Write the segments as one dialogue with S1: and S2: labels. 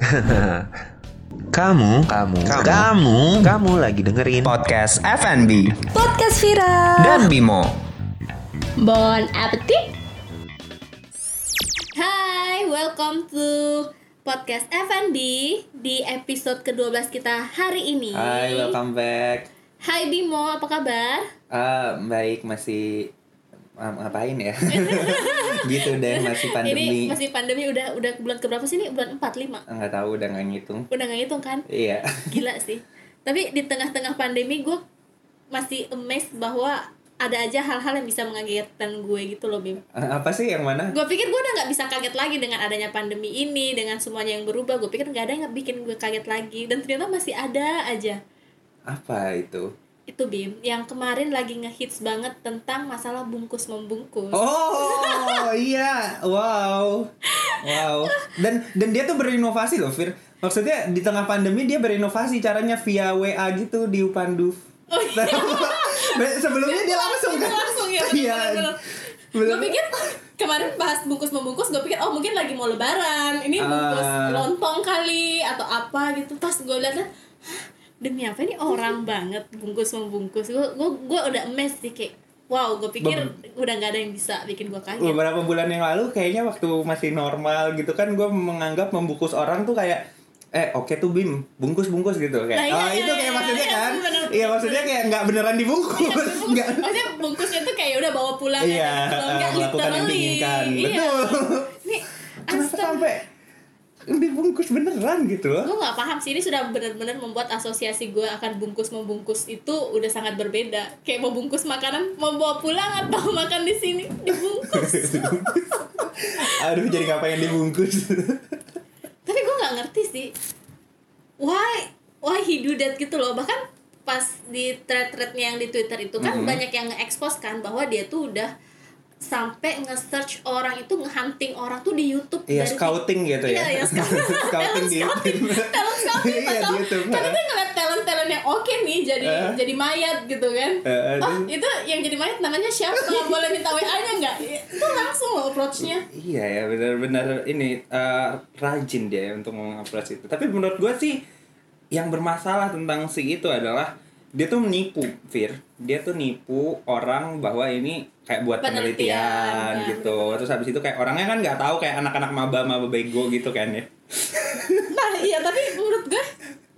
S1: Kamu, kamu,
S2: Kamu.
S1: kamu, kamu lagi dengerin
S2: Podcast FNB
S3: Podcast Vira
S2: dan Bimo.
S3: Bon appetit
S4: Hai, welcome to podcast FNB di episode ke-12 kita hari ini.
S2: Hai, welcome back.
S4: Hai Bimo, apa kabar?
S2: Ah, baik masih ngapain ya? gitu deh masih
S4: Ini
S2: pandemi.
S4: masih pandemi udah udah bulan keberapa sih ini? Bulan 4 5.
S2: Nggak tahu udah nggak ngitung.
S4: Udah gak ngitung kan?
S2: Iya.
S4: Gila sih. Tapi di tengah-tengah pandemi gue masih amazed bahwa ada aja hal-hal yang bisa mengagetkan gue gitu loh Bim.
S2: Ah, Apa sih yang mana?
S4: Gue pikir gue udah nggak bisa kaget lagi dengan adanya pandemi ini, dengan semuanya yang berubah. Gue pikir nggak ada yang bikin gue kaget lagi, dan ternyata masih ada aja.
S2: Apa itu?
S4: Itu Bim yang kemarin lagi ngehits banget tentang masalah bungkus membungkus
S2: Oh iya, wow, wow. Dan dan dia tuh berinovasi loh, Fir. Maksudnya di tengah pandemi dia berinovasi caranya via WA gitu di Upandu.
S4: oh iya
S2: Sebelumnya dia langsung kan?
S4: langsung ya
S2: Iya.
S4: gue pikir kemarin bahas bungkus membungkus gue pikir oh mungkin lagi mau lebaran ini bungkus
S2: Ah.
S4: lontong kali atau apa gitu pas gue lihat "Hah, demi apa ini orang banget? Bungkus membungkus gue gue gue udah amazed sih kayak wow gue pikir udah nggak ada yang bisa bikin gue kaget
S2: beberapa bulan yang lalu kayaknya waktu masih normal gitu kan gue menganggap membungkus orang tuh kayak eh oke tuh bim. Bungkus bungkus gitu. Kayak
S4: Nah, iya,
S2: oh
S4: iya,
S2: itu kayak
S4: iya,
S2: maksudnya
S4: iya,
S2: kan?
S4: bener.
S2: iya maksudnya kayak nggak beneran dibungkus. Nggak.
S4: Maksudnya bungkusnya tuh kayak udah bawa pulang
S2: Iya,
S4: ya, kalau nggak
S2: eh, melakukan yang diinginkan.
S4: Iya.
S2: Betul.
S4: ini
S2: kenapa
S4: astaga
S2: sampai dibungkus beneran gitu. Loh
S4: gue nggak paham sih ini sudah benar-benar membuat asosiasi gue akan bungkus membungkus itu udah sangat berbeda. Kayak mau bungkus makanan mau bawa pulang atau makan di sini dibungkus.
S2: Aduh jadi ngapain dibungkus?
S4: Tapi gue nggak ngerti sih why why he do that gitu loh. Bahkan pas di thread-threadnya yang di twitter itu kan
S2: Mhm.
S4: banyak yang nge-expose kan bahwa dia tuh udah sampai nge-search orang itu nge-hunting orang tuh di YouTube
S2: Iya
S4: dari
S2: scouting gitu ya.
S4: Iya, iya, scouting.
S2: scouting di
S4: Talent
S2: YouTube.
S4: talent scouting
S2: Iya di. YouTube.
S4: Karena dia ngeliat talent-talent yang oke nih jadi
S2: Eh.
S4: jadi mayat gitu kan.
S2: Eh,
S4: oh, itu yang jadi mayat namanya siapa? Boleh minta WA-nya nggak? Itu langsung loh approach-nya.
S2: Iya ya benar-benar ini eh, rajin dia ya untuk mengupload itu. Tapi menurut gue sih yang bermasalah tentang si itu adalah dia tuh menipu, Fir. Dia tuh nipu orang bahwa ini kayak buat
S4: Penelitian,
S2: penelitian,
S4: ya,
S2: gitu. Terus habis itu kayak orangnya kan nggak tahu kayak anak-anak maba-maba bego gitu kan ya.
S4: Nah, iya tapi menurut gue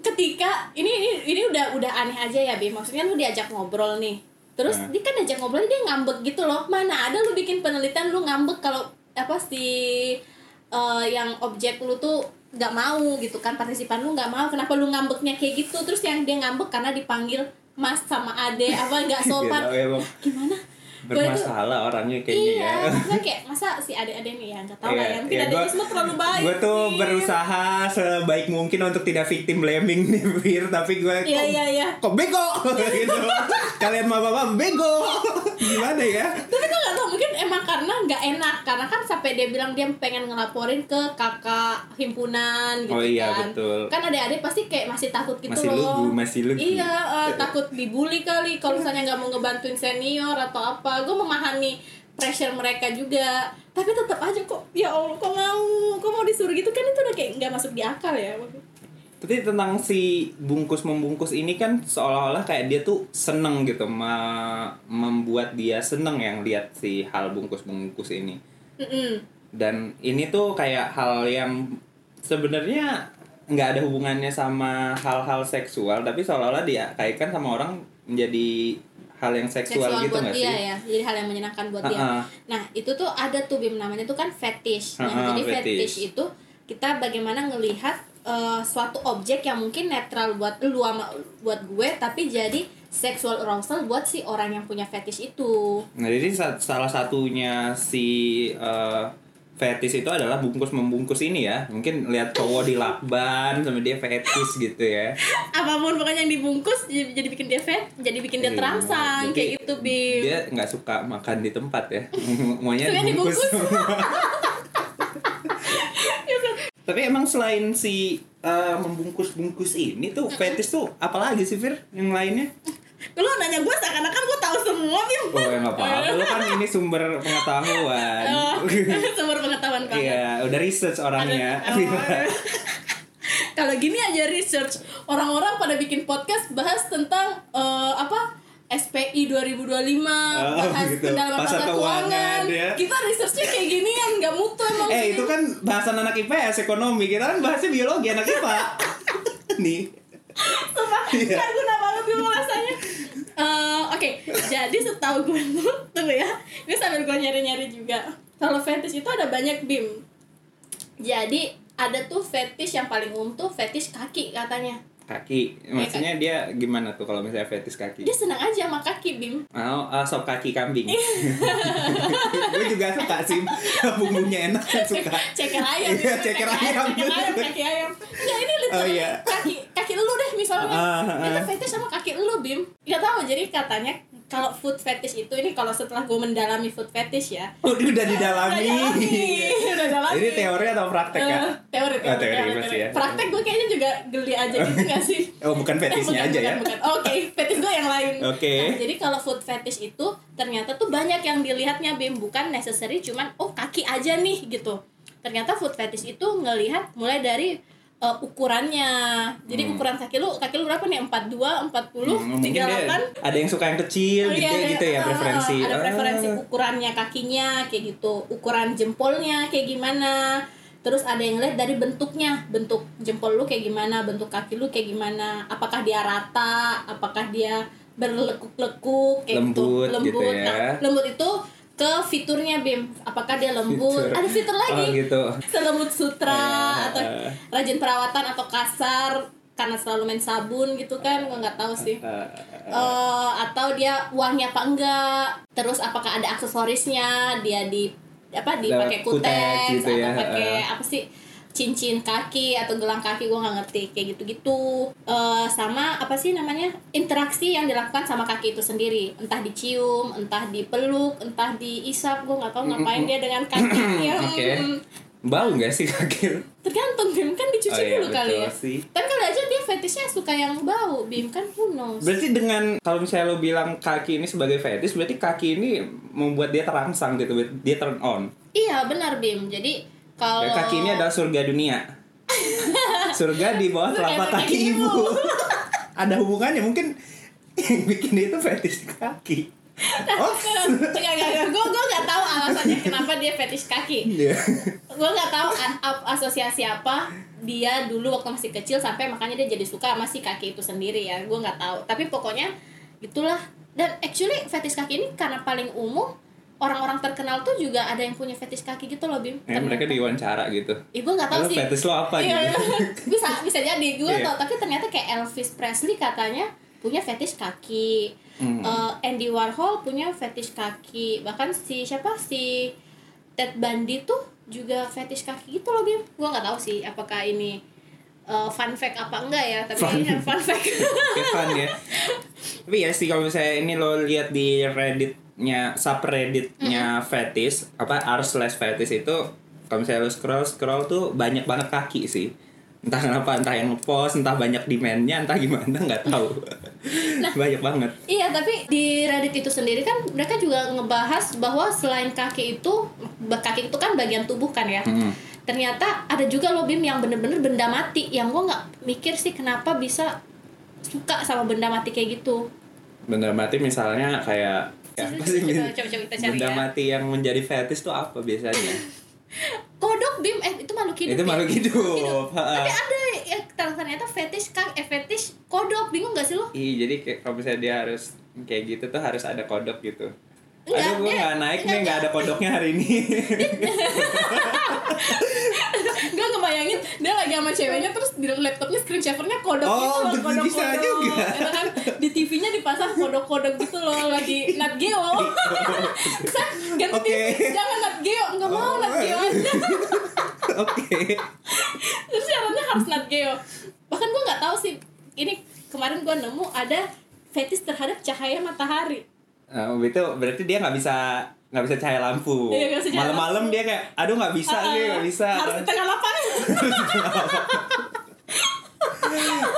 S4: ketika ini ini ini udah udah aneh aja ya, Bi. Maksudnya lu diajak ngobrol nih. Terus
S2: Hmm.
S4: dia kan diajak ngobrol dia ngambek gitu loh. Mana ada lu bikin penelitian lu ngambek kalau apa si eh, yang objek lu tuh nggak mau gitu kan partisipan lu nggak mau kenapa lu ngambeknya kayak gitu? Terus yang dia ngambek karena dipanggil mas sama ade apa nggak sopan.
S2: Gitu, emang
S4: gimana?
S2: Bermasalah orangnya kayaknya
S4: iya
S2: ya.
S4: kayak masa si ade-ade nih ya? Nggak tahu lah
S2: Iya,
S4: yang
S2: iya,
S4: tidak
S2: gua-
S4: ada terlalu baik
S2: Gue tuh
S4: sih.
S2: berusaha sebaik mungkin untuk tidak victim blaming nih Fir Tapi gue
S4: Iya,
S2: kok,
S4: iya, iya.
S2: kok bego? Gitu. Kalian mah bapak bego. Gimana ya
S4: gue nggak tahu mungkin emang karena nggak enak karena kan sampai dia bilang dia pengen ngelaporin ke kakak himpunan gitu
S2: Oh iya,
S4: kan.
S2: betul.
S4: kan adik-adik pasti kayak masih takut gitu
S2: Masih
S4: loh.
S2: lugu, masih lugu.
S4: iya eh, takut dibully kali. Kalau misalnya nggak mau ngebantuin senior atau apa gue memahami pressure mereka juga. Tapi tetap aja kok ya allah kok mau kok mau disuruh gitu? Kan itu udah kayak nggak masuk di akal ya
S2: Tapi tentang si bungkus membungkus ini kan seolah-olah kayak dia tuh seneng gitu ma- Membuat dia seneng yang lihat si hal bungkus-bungkus ini
S4: Mm-mm.
S2: Dan ini tuh kayak hal yang sebenarnya nggak ada hubungannya sama hal-hal seksual Tapi seolah-olah dia kaitkan sama orang menjadi hal yang seksual,
S4: seksual
S2: gitu
S4: buat
S2: nggak
S4: dia
S2: sih?
S4: ya jadi hal yang menyenangkan buat dia
S2: Ha-ha.
S4: nah itu tuh ada tuh bim namanya tuh kan fetish nah
S2: Ha-ha,
S4: jadi
S2: fetish.
S4: fetish itu kita bagaimana ngelihat eh, suatu objek yang mungkin netral buat lu sama buat gue tapi jadi sexual arousal buat si orang yang punya fetish itu
S2: Nah, jadi sa- salah satunya si eh, fetish itu adalah bungkus membungkus ini ya. Mungkin lihat cowok di lakban sama dia fetish gitu ya.
S4: apa pun pokoknya yang dibungkus jadi, jadi bikin dia fet jadi bikin dia
S2: Iya,
S4: terangsang
S2: jadi
S4: kayak gitu bim
S2: Dia nggak suka makan di tempat ya. Maunya dibungkus.
S4: dibungkus.
S2: Tapi emang selain si eh, membungkus-bungkus ini tuh fetish tuh apalagi sih Fir yang lainnya?
S4: lu nanya gue seakan-akan gue tahu semua bim
S2: Oh ya nggak apa-apa. Lu kan ini sumber pengetahuan.
S4: Oh, sumber pengetahuan banget
S2: Iya, udah research orangnya.
S4: Oh. gini aja research orang-orang pada bikin podcast bahas tentang eh, apa SPI 2025 bahas
S2: gitu.
S4: pendalaman
S2: Pasar
S4: pasar
S2: keuangan,
S4: keuangan
S2: ya.
S4: kita researchnya kayak ginian nggak mutu emang
S2: Eh itu kan bahasan anak IPS ekonomi kita kan bahasnya biologi anak IPA. Nih.
S4: Sumpah,
S2: Iya.
S4: gak guna banget gue rasanya Eh, Oke, jadi setahu gue tuh Tunggu ya Ini sambil gue nyari-nyari juga Kalau fetish itu ada banyak bim Jadi ada tuh fetish yang paling umum tuh fetish kaki katanya
S2: Kaki. Maksudnya dia gimana tuh kalau misalnya fetis kaki?
S4: Dia senang aja sama kaki bim
S2: Mau ah, sop kaki kambing.
S4: Iya.
S2: gue juga suka sih punggungnya enak kan suka.
S4: Ceker ayam
S2: Iya, ceker ayam.
S4: Ceker ayam, kaki ayam Enggak ini
S2: Oh, iya.
S4: Deh misalnya
S2: Ah, ah,
S4: Itu
S2: ah.
S4: fetish sama kaki lu bim Gak tahu jadi katanya kalau food fetish itu ini kalau setelah gue mendalami food fetish ya
S2: Oh, dia udah didalami.
S4: Udah dalami, udah.
S2: Ini teori atau praktek ya?
S4: Teori,
S2: Oh, teori,
S4: teori,
S2: pasti ya.
S4: Praktek gue kayaknya juga geli aja gitu gak sih?
S2: Oh, bukan
S4: bukan,
S2: aja
S4: bukan,
S2: ya.
S4: bukan. Oke, fetish gue yang lain.
S2: Oke.
S4: Nah, jadi kalau food fetish itu ternyata tuh banyak yang dilihatnya Bim, bukan necessary cuman oh kaki aja nih gitu. Ternyata food fetish itu ngelihat mulai dari eh, ukurannya. Jadi ukuran kaki lu, kaki lu berapa nih? 42, 40,
S2: Hmm, mungkin dia
S4: 38.
S2: ada yang suka yang kecil
S4: Oh,
S2: gitu,
S4: iya,
S2: gitu ya
S4: iya.
S2: preferensi.
S4: ada preferensi
S2: Ah.
S4: ukurannya kakinya kayak gitu ukuran jempolnya kayak gimana terus ada yang lihat dari bentuknya bentuk jempol lu kayak gimana bentuk kaki lu kayak gimana apakah dia rata apakah dia berlekuk-lekuk kayak
S2: Lembut
S4: gitu
S2: gitu ya.
S4: nah, lembut itu ke fiturnya bim apakah dia lembut
S2: Fitur.
S4: ada fitur lagi
S2: Oh, gitu.
S4: selembut sutra
S2: Eh.
S4: atau rajin perawatan atau kasar karena selalu main sabun gitu kan gue nggak tahu sih
S2: Eh,
S4: atau dia wangi apa enggak terus apakah ada aksesorisnya dia di apa dipakai
S2: Kutek
S4: kutek
S2: gitu
S4: atau
S2: ya,
S4: pakai
S2: eh.
S4: apa sih cincin kaki atau gelang kaki gue nggak ngerti kayak gitu-gitu Eh, sama apa sih namanya interaksi yang dilakukan sama kaki itu sendiri entah dicium entah dipeluk entah diisap gue nggak tahu ngapain dia dengan kaki yang
S2: Oke. Bau nggak sih kaki?
S4: tergantung bim kan dicuci
S2: Oh iya,
S4: dulu kali ya
S2: sih.
S4: tapi kali aja dia fetishnya suka yang bau bim kan knows
S2: Berarti dengan kalau misalnya lo bilang kaki ini sebagai fetish, berarti kaki ini membuat dia terangsang gitu, dia turn on.
S4: Iya benar Bim. Jadi kalau
S2: kaki ini adalah surga dunia. surga di bawah telapak
S4: kaki ibu.
S2: ibu. Ada hubungannya mungkin yang bikin dia itu fetish kaki. Oh,
S4: Enggak, enggak, enggak. Gue gue nggak tahu alasannya kenapa dia fetish kaki.
S2: Iya.
S4: Gue nggak tahu an- ap- asosiasi apa dia dulu waktu masih kecil sampai makanya dia jadi suka sama si kaki itu sendiri ya. Gue nggak tahu. Tapi pokoknya itulah. Dan actually fetish kaki ini karena paling umum orang-orang terkenal tuh juga ada yang punya fetish kaki gitu loh Bim.
S2: Ya, mereka diwawancara gitu.
S4: Ih, gue gak tahu sih.
S2: fetish lo apa
S4: Iya,
S2: gitu?
S4: bisa bisa jadi gue
S2: Iya.
S4: tau tapi ternyata kayak Elvis Presley katanya punya fetish kaki.
S2: Hmm.
S4: Eh, Andy Warhol punya fetish kaki. Bahkan si siapa si Ted Bundy tuh juga fetish kaki gitu loh Bim. Gue nggak tahu sih apakah ini eh, fun fact apa enggak ya, tapi
S2: Fun.
S4: ini fun fact.
S2: Fun ya. Tapi ya sih kalau misalnya ini lo lihat di Redditnya subredditnya fetish apa r slash fetish itu kalau misalnya lo scroll scroll tuh banyak banget kaki sih. Entah kenapa, entah yang ngepost, entah banyak demandnya, entah gimana nggak tahu. banyak banget.
S4: Iya, tapi di Reddit itu sendiri kan mereka juga ngebahas bahwa selain kaki itu, kaki itu kan bagian tubuh kan ya.
S2: Hmm.
S4: Ternyata ada juga loh Bim yang bener-bener benda mati yang gue nggak mikir sih kenapa bisa suka sama benda mati kayak gitu.
S2: Benda mati misalnya kayak ya apa sih
S4: Coba- coba- coba kita cari
S2: benda
S4: ya.
S2: mati yang menjadi fetish tuh apa biasanya?
S4: Kodok Bim, eh itu makhluk hidup.
S2: Itu makhluk hidup.
S4: Tapi ada ya ternyata fetish kak, eh fetish kodok bingung gak sih lo?
S2: Iya, jadi kayak kalau misalnya dia harus kayak gitu tuh harus ada kodok gitu.
S4: Enggak,
S2: Aduh, gue nggak naik
S4: enggak,
S2: nih, nggak ada kodoknya hari ini.
S4: gue ngebayangin dia lagi sama ceweknya terus di laptopnya screen savernya kodok
S2: Oh,
S4: gitu loh
S2: betul,
S4: kodok
S2: bisa juga.
S4: ya kan di TV-nya dipasang kodok-kodok gitu loh lagi Nat Geo Saya ganti. TV jangan Nat Geo nggak mau Nat Geo aja
S2: Oke.
S4: terus syaratnya harus Nat Geo bahkan gue nggak tahu sih ini kemarin gue nemu ada fetish terhadap cahaya matahari
S2: Nah, itu berarti dia nggak bisa nggak bisa cahaya lampu.
S4: Iya, nggak
S2: Malam-malam dia kayak, aduh nggak bisa
S4: Ah,
S2: nih, nggak bisa.
S4: harus di tengah lapangan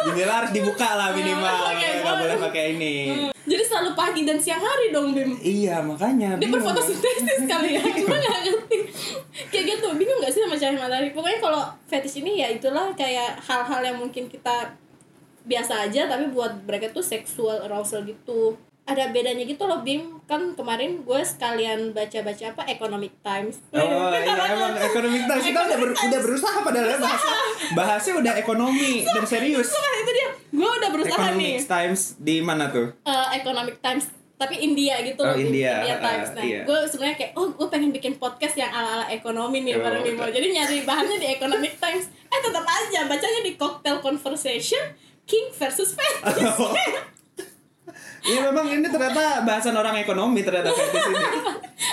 S2: Jendela harus dibuka lah minimal.
S4: Oke,
S2: nggak
S4: boleh.
S2: boleh pakai ini.
S4: jadi selalu pagi dan siang hari dong Bim
S2: Iya, makanya.
S4: dia berfotosintesis kali ya gue nggak ngerti kayak gitu bingung gak sih sama cahaya matahari pokoknya kalau fetish ini ya itulah kayak hal-hal yang mungkin kita biasa aja tapi buat mereka tuh seksual arousal gitu ada bedanya gitu loh Bim. Kan kemarin gue sekalian baca-baca apa Economic Times.
S2: Oh iya emang ekonomi kita kita udah, ber- udah berusaha padahal ya bahasa bahasnya udah ekonomi dan serius.
S4: Wah, itu dia. Gue udah berusaha nih.
S2: Economic Times di mana tuh?
S4: Eh, Economic Times tapi India gitu
S2: Oh,
S4: loh Bim.
S2: India,
S4: Times.
S2: Eh,
S4: nah
S2: iya.
S4: gue sebenarnya kayak oh gue pengen bikin podcast yang ala ala ekonomi nih
S2: Oh,
S4: bareng Bimo jadi nyari bahannya di Economic Times. Eh tetap aja bacanya di Cocktail Conversation King versus Fetish
S2: Iya memang ini ternyata bahasan orang ekonomi ternyata fetish ini.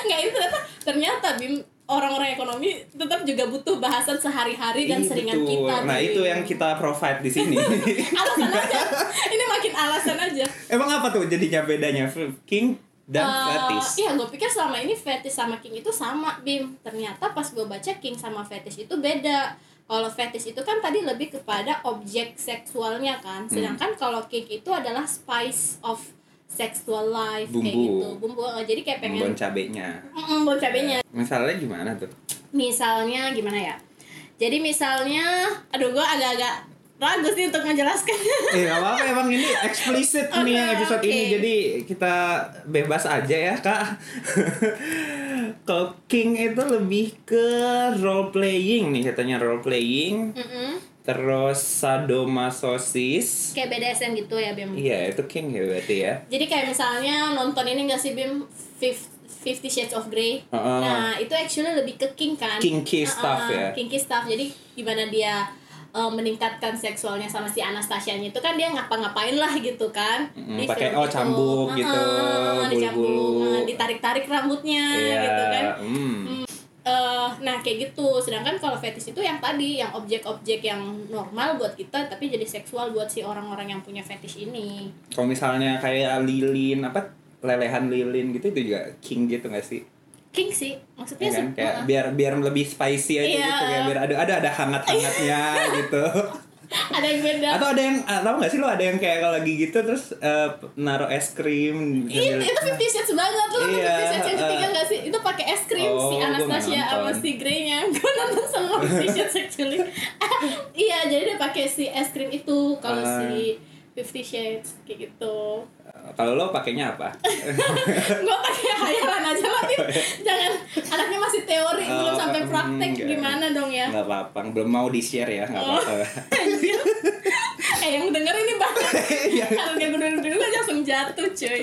S4: nggak itu ternyata ternyata Bim orang-orang ekonomi tetap juga butuh bahasan sehari-hari dan
S2: Iya,
S4: seringan
S2: betul.
S4: kita
S2: Nah itu yang kita provide di sini.
S4: alasan aja ini makin alasan aja
S2: Emang apa tuh jadinya bedanya king dan
S4: Eh,
S2: fetish?
S4: Iya, gue pikir selama ini fetish sama king itu sama, Bim. Ternyata pas gue baca king sama fetish itu beda. Kalau fetish itu kan tadi lebih kepada objek seksualnya kan.
S2: Hmm.
S4: Sedangkan kalau king itu adalah spice of sexual life kayak
S2: Bumbu.
S4: gitu. Bumbu. eh, Jadi kayak pengen
S2: Bon cabenya.
S4: Mm, bon cabenya.
S2: Misalnya gimana tuh?
S4: Misalnya gimana ya? Jadi misalnya, aduh gue agak-agak ragu sih untuk menjelaskannya.
S2: Eh gak apa-apa emang ini eksplisit nih yang episode
S4: oke.
S2: ini jadi kita bebas aja ya kak. Kalau king itu lebih ke role playing nih katanya role playing.
S4: Mm-mm.
S2: Terus sadomasosis.
S4: Kayak BDSM gitu ya, Bim.
S2: Iya itu king ya berarti ya.
S4: Jadi kayak misalnya nonton ini gak sih Bim Fif- Fifty Shades of Grey.
S2: Heeh.
S4: Nah itu actually lebih ke king kan.
S2: Kinky
S4: Heeh,
S2: stuff ya.
S4: Kinky stuff. Jadi gimana dia uh, meningkatkan seksualnya sama si Anastasia-nya itu kan dia ngapa-ngapain lah gitu kan.
S2: Mm, pakai, oh,
S4: itu.
S2: cambuk gitu,
S4: dicambuk,
S2: bulu-bulu.
S4: heeh, ditarik-tarik rambutnya
S2: Iya.
S4: gitu kan.
S2: hmm.
S4: Eh, nah kayak gitu sedangkan kalau fetish itu yang tadi yang objek-objek yang normal buat kita tapi jadi seksual buat si orang-orang yang punya fetish ini
S2: Kalau misalnya kayak lilin apa lelehan lilin gitu itu juga king gitu gak sih?
S4: king sih maksudnya
S2: Ya kan kayak
S4: heeh.
S2: biar biar lebih spicy aja
S4: Iya.
S2: gitu kayak biar ada ada ada hangat-hangatnya gitu.
S4: Ada yang beda
S2: Atau ada yang ah, tahu nggak sih lo ada yang kayak kalau lagi gitu terus eh, naruh es krim
S4: Itu,
S2: sambil-
S4: itu Fifty Shades banget lu nonton
S2: Iya,
S4: Fifty Shades yang ketiga
S2: uh,
S4: gak sih? Itu pakai es krim
S2: Oh,
S4: si Anastasia sama si Grey-nya. Gue nonton sama Fifty Shades actually. iya, jadi dia pakai si es krim itu kalau
S2: Ah.
S4: si Fifty Shades kayak gitu.
S2: Eh, Kalau lo pakainya apa?
S4: gue pakai hayalan aja lah. Jangan anaknya masih teori
S2: Oh,
S4: belum sampai praktek
S2: enggak.
S4: gimana dong ya?
S2: Nggak apa-apa, belum mau di share ya,
S4: Oh.
S2: apa-apa.
S4: Anjir. eh yang denger ini banget.
S2: Iya.
S4: Kalau dia gue dulu aja langsung jatuh cuy.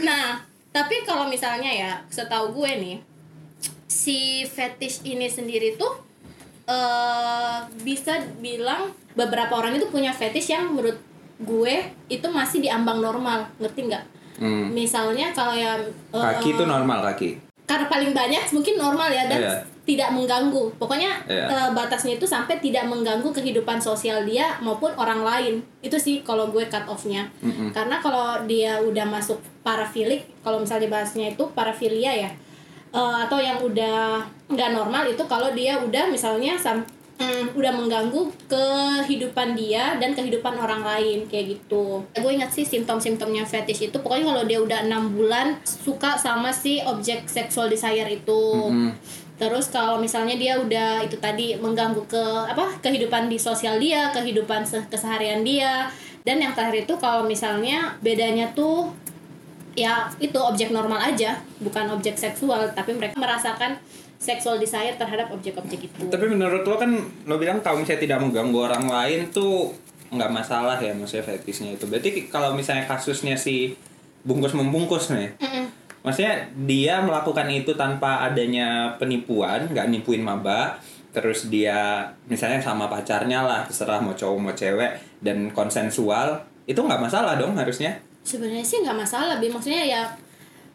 S4: Nah, tapi kalau misalnya ya, setahu gue nih, si fetish ini sendiri tuh eh bisa bilang beberapa orang itu punya fetish yang menurut gue itu masih di ambang normal, ngerti nggak?
S2: Hmm.
S4: Misalnya kalau yang eh,
S2: Kaki itu normal kaki.
S4: karena paling banyak mungkin normal ya dan
S2: Iya.
S4: tidak mengganggu pokoknya
S2: Iya.
S4: eh, batasnya itu sampai tidak mengganggu kehidupan sosial dia maupun orang lain itu sih kalau gue cut offnya
S2: Mm-mm.
S4: karena kalau dia udah masuk parafilik kalau misalnya bahasnya itu parafilia ya eh, atau yang udah nggak normal itu kalau dia udah misalnya sam- mm, udah mengganggu kehidupan dia dan kehidupan orang lain kayak gitu. Gue ingat sih simptom-simptomnya fetish itu pokoknya kalau dia udah enam bulan suka sama si objek seksual desire itu.
S2: Mm-mm.
S4: Terus kalau misalnya dia udah itu tadi mengganggu ke apa kehidupan di sosial dia, kehidupan se- keseharian dia, dan yang terakhir itu kalau misalnya bedanya tuh ya itu objek normal aja, bukan objek seksual, tapi mereka merasakan sexual desire terhadap objek-objek itu.
S2: Tapi menurut lo kan lo bilang kalau misalnya tidak mengganggu orang lain tuh nggak masalah ya maksudnya fetishnya itu. Berarti kalau misalnya kasusnya si bungkus membungkus nih,
S4: Mm-mm.
S2: maksudnya dia melakukan itu tanpa adanya penipuan, nggak nipuin maba, terus dia misalnya sama pacarnya lah, terserah mau cowok mau cewek dan konsensual, itu nggak masalah dong harusnya.
S4: Sebenarnya sih nggak masalah, bi maksudnya ya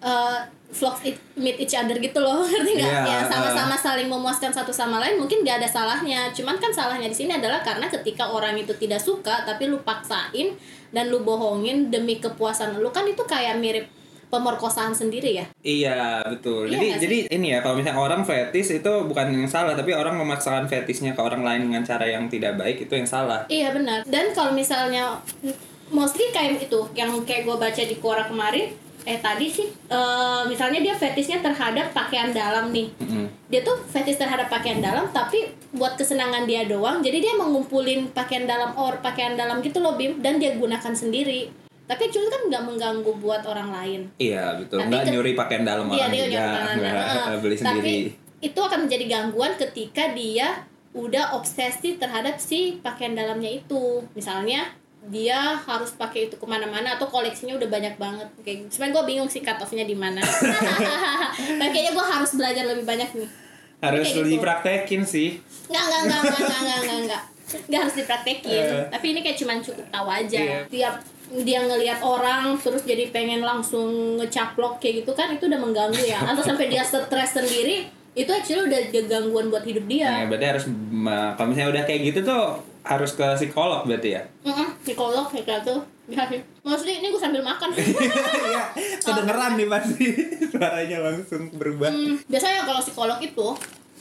S4: uh, vlogs it, meet each other gitu loh, ngerti nggak?
S2: Iya,
S4: ya sama-sama saling memuaskan satu sama lain, mungkin nggak ada salahnya. Cuman kan salahnya di sini adalah karena ketika orang itu tidak suka, tapi lu paksain dan lu bohongin demi kepuasan lu kan itu kayak mirip pemerkosaan sendiri ya.
S2: Iya betul.
S4: Iya
S2: jadi jadi ini ya kalau misalnya orang fetis itu bukan yang salah, tapi orang memaksakan fetisnya ke orang lain dengan cara yang tidak baik itu yang salah.
S4: Iya benar. Dan kalau misalnya mostly kayak itu yang kayak gue baca di Quora kemarin, eh tadi sih eh, misalnya dia fetishnya terhadap pakaian dalam nih
S2: Mm-mm.
S4: dia tuh fetish terhadap pakaian dalam tapi buat kesenangan dia doang jadi dia mengumpulin pakaian dalam or pakaian dalam gitu loh bim dan dia gunakan sendiri tapi actually kan nggak mengganggu buat orang lain
S2: Iya betul.
S4: Tapi
S2: Nggak nyuri pakaian dalam
S4: Iya
S2: orang
S4: dia
S2: juga. Nggak beli
S4: Tapi
S2: sendiri.
S4: itu akan menjadi gangguan ketika dia udah obsesi terhadap si pakaian dalamnya itu. Misalnya dia harus pakai itu ke mana-mana atau koleksinya udah banyak banget. Kayak sebenarnya gue bingung sih cut off-nya di mana. Tapi kayaknya gue harus belajar lebih banyak nih.
S2: Harus
S4: kayak gitu.
S2: dipraktekin sih.
S4: Nggak, nggak, nggak, nggak, nggak, nggak, nggak, nggak. Nggak harus dipraktekin.
S2: Eh.
S4: Tapi ini kayak cuman cukup tahu aja.
S2: Iya.
S4: Tiap dia ngelihat orang terus jadi pengen langsung ngecaplok kayak gitu kan itu udah mengganggu ya. Atau sampai dia stres sendiri itu actually udah gangguan buat hidup dia.
S2: Nah, berarti harus kalau misalnya udah kayak gitu tuh harus ke psikolog berarti ya.
S4: Mm psikolog kayak gitu. Ya sih. Maksudnya ini gue sambil makan.
S2: Iya, kedengeran nih pasti suaranya langsung berubah.
S4: Hmm, biasanya kalau psikolog itu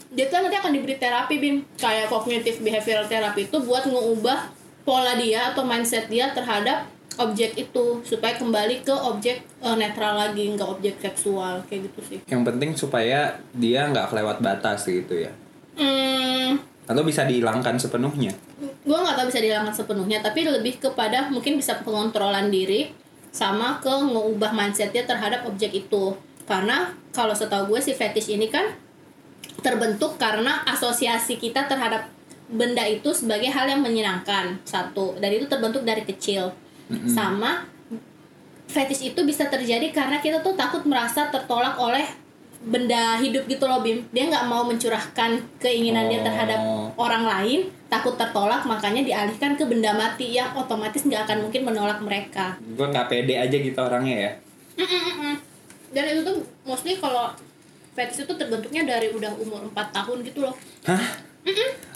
S4: dia tuh nanti akan diberi terapi bim kayak cognitive behavioral therapy itu buat ngeubah pola dia atau mindset dia terhadap objek itu supaya kembali ke objek eh, netral lagi nggak objek seksual kayak gitu sih
S2: Yang penting supaya dia nggak kelewat batas gitu ya.
S4: hmm,
S2: Atau bisa dihilangkan sepenuhnya.
S4: Gue nggak tahu bisa dihilangkan sepenuhnya tapi lebih kepada mungkin bisa pengontrolan diri sama ke ngeubah mindset dia terhadap objek itu. Karena kalau setahu gue si fetish ini kan terbentuk karena asosiasi kita terhadap benda itu sebagai hal yang menyenangkan satu. Dan itu terbentuk dari kecil. Sama fetish itu bisa terjadi karena kita tuh takut merasa tertolak oleh benda hidup gitu loh Bim dia nggak mau mencurahkan keinginan dia terhadap
S2: Oh.
S4: orang lain takut tertolak makanya dialihkan ke benda mati yang otomatis nggak akan mungkin menolak mereka
S2: Gue nggak pede aja gitu orangnya ya.
S4: Mm-mm-mm. dan itu tuh mostly kalau fetish itu terbentuknya dari udah umur 4 tahun gitu loh
S2: Hah?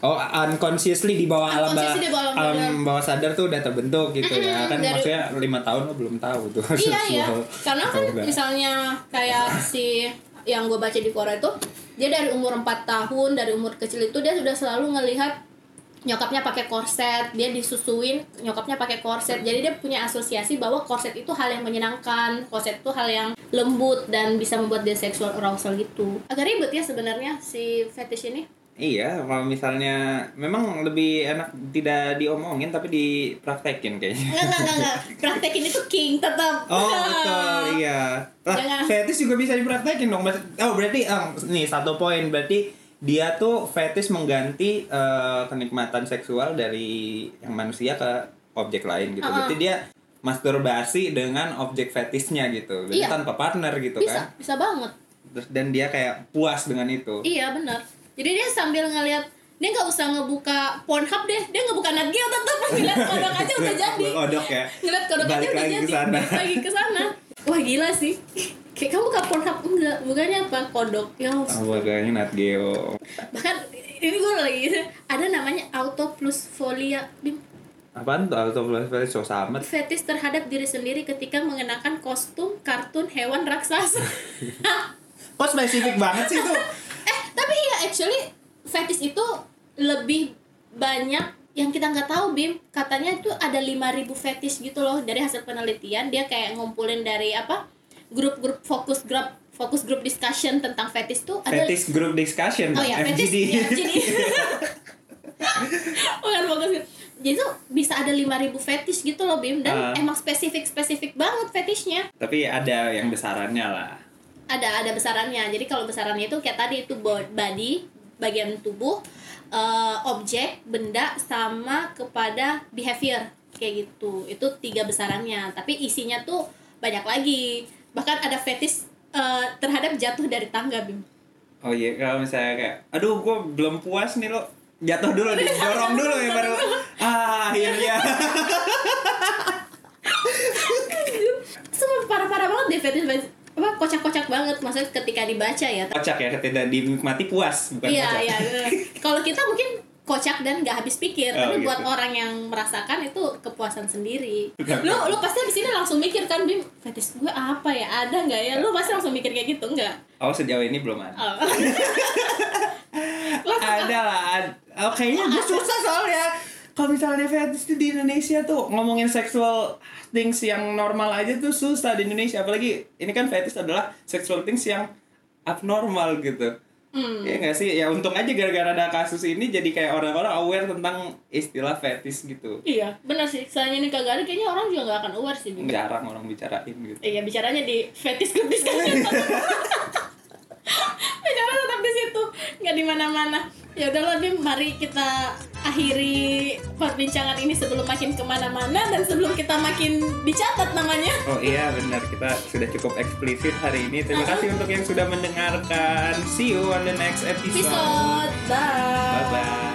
S2: Oh, unconsciously di bawah alam bawah, alam
S4: sadar.
S2: bawah sadar tuh udah terbentuk gitu ya.
S4: Mm-mm,
S2: Kan
S4: dari-
S2: maksudnya lima tahun lo belum tahu tuh.
S4: iya iya karena kan
S2: Oh,
S4: misalnya kayak si yang gue baca di Korea itu dia dari umur 4 tahun dari umur kecil itu dia sudah selalu ngelihat nyokapnya pakai korset dia disusuin nyokapnya pakai korset. Jadi dia punya asosiasi bahwa korset itu hal yang menyenangkan korset itu hal yang lembut dan bisa membuat dia sexual arousal gitu. Agak ribet ya sebenarnya si fetish ini
S2: Iya, kalau misalnya memang lebih enak tidak diomongin tapi dipraktekin kayaknya.
S4: enggak enggak enggak, praktekin itu king tetap
S2: Oh betul, iya. Lah,
S4: Jangan.
S2: fetish juga bisa dipraktekin dong. Oh berarti, eh, nih satu poin berarti dia tuh fetish mengganti eh, kenikmatan seksual dari yang manusia ke objek lain gitu.
S4: Uh-uh.
S2: Berarti dia masturbasi dengan objek fetishnya gitu. Berarti
S4: Iya.
S2: tanpa partner gitu
S4: bisa
S2: kan.
S4: bisa banget
S2: Terus dan dia kayak puas dengan itu.
S4: Iya benar. Jadi dia sambil ngeliat dia nggak usah ngebuka Pornhub deh, dia ngebuka Nat Geo tetap ngeliat kodok aja udah jadi.
S2: Kodok ya.
S4: Ngeliat kodok aja udah jadi.
S2: ke sana.
S4: Balik lagi ke sana. Wah gila sih. Kayak kamu buka Pornhub enggak? Bukannya apa kodok? Ya
S2: Oh, kayaknya Nat Geo.
S4: bahkan ini gue lagi ada namanya auto plus folia Bim.
S2: Apaan tuh auto flash so amat?
S4: fetis terhadap diri sendiri ketika mengenakan kostum kartun hewan raksasa.
S2: Kok spesifik banget sih tuh?
S4: tapi ya actually fetish itu lebih banyak yang kita nggak tahu bim. Katanya itu ada 5000 fetish gitu loh dari hasil penelitian. Dia kayak ngumpulin dari apa grup-grup fokus grup fokus grup discussion tentang fetish tuh ada
S2: Fetish group discussion,
S4: oh ya fetish ya, FGD bukan fokus jadi tuh bisa ada 5000 fetish gitu loh bim. Dan
S2: Ah.
S4: emang spesifik spesifik banget fetishnya.
S2: Tapi ada yang besarannya lah.
S4: Ada ada besarannya. Jadi kalau besarannya itu kayak tadi itu bo- body bagian tubuh eh, objek benda sama kepada behavior. Kayak gitu. Itu tiga besarannya. Tapi isinya tuh banyak lagi. Bahkan ada fetish eh, terhadap jatuh dari tangga bim.
S2: Oh iya, kalau misalnya kayak, aduh gue belum puas nih lo, jatuh dulu, didorong dulu ya baru, ah akhirnya.
S4: semua parah-parah banget deh fetish fetish apa kocak-kocak banget maksudnya ketika dibaca ya
S2: Kocak ya, ketika dinikmati puas, bukan
S4: Iya
S2: kocak.
S4: iya. Kalau kita mungkin kocak dan nggak habis pikir,
S2: Oh,
S4: tapi
S2: gitu.
S4: buat orang yang merasakan itu kepuasan sendiri. Lu lu pasti di sini langsung mikir kan, Bim, fetish gue apa ya? Ada nggak ya? Lu pasti langsung mikir kayak gitu nggak?
S2: Oh sejauh ini belum ada.
S4: Oh.
S2: Ada lah, oh, kayaknya gue susah soalnya. Kalau misalnya fetish di Indonesia tuh ngomongin sexual things yang normal aja tuh susah di Indonesia apalagi ini kan fetish adalah sexual things yang abnormal gitu
S4: Hmm.
S2: Ya nggak sih ya untung aja gara-gara ada kasus ini jadi kayak orang-orang aware tentang istilah fetish gitu
S4: Iya, benar sih. Soalnya ini kagak ada, kayaknya orang juga gak akan aware sih.
S2: Jarang orang bicarain gitu
S4: Iya, bicaranya di fetish group discussion. Bicara tetap di situ, nggak di mana-mana. Ya Bim, mari kita akhiri perbincangan ini sebelum makin ke mana-mana dan sebelum kita makin dicatat namanya.
S2: Oh iya benar kita sudah cukup eksplisit hari ini. Terima kasih untuk yang sudah mendengarkan. See you on the next episode.
S4: Episode, bye.
S2: Bye bye.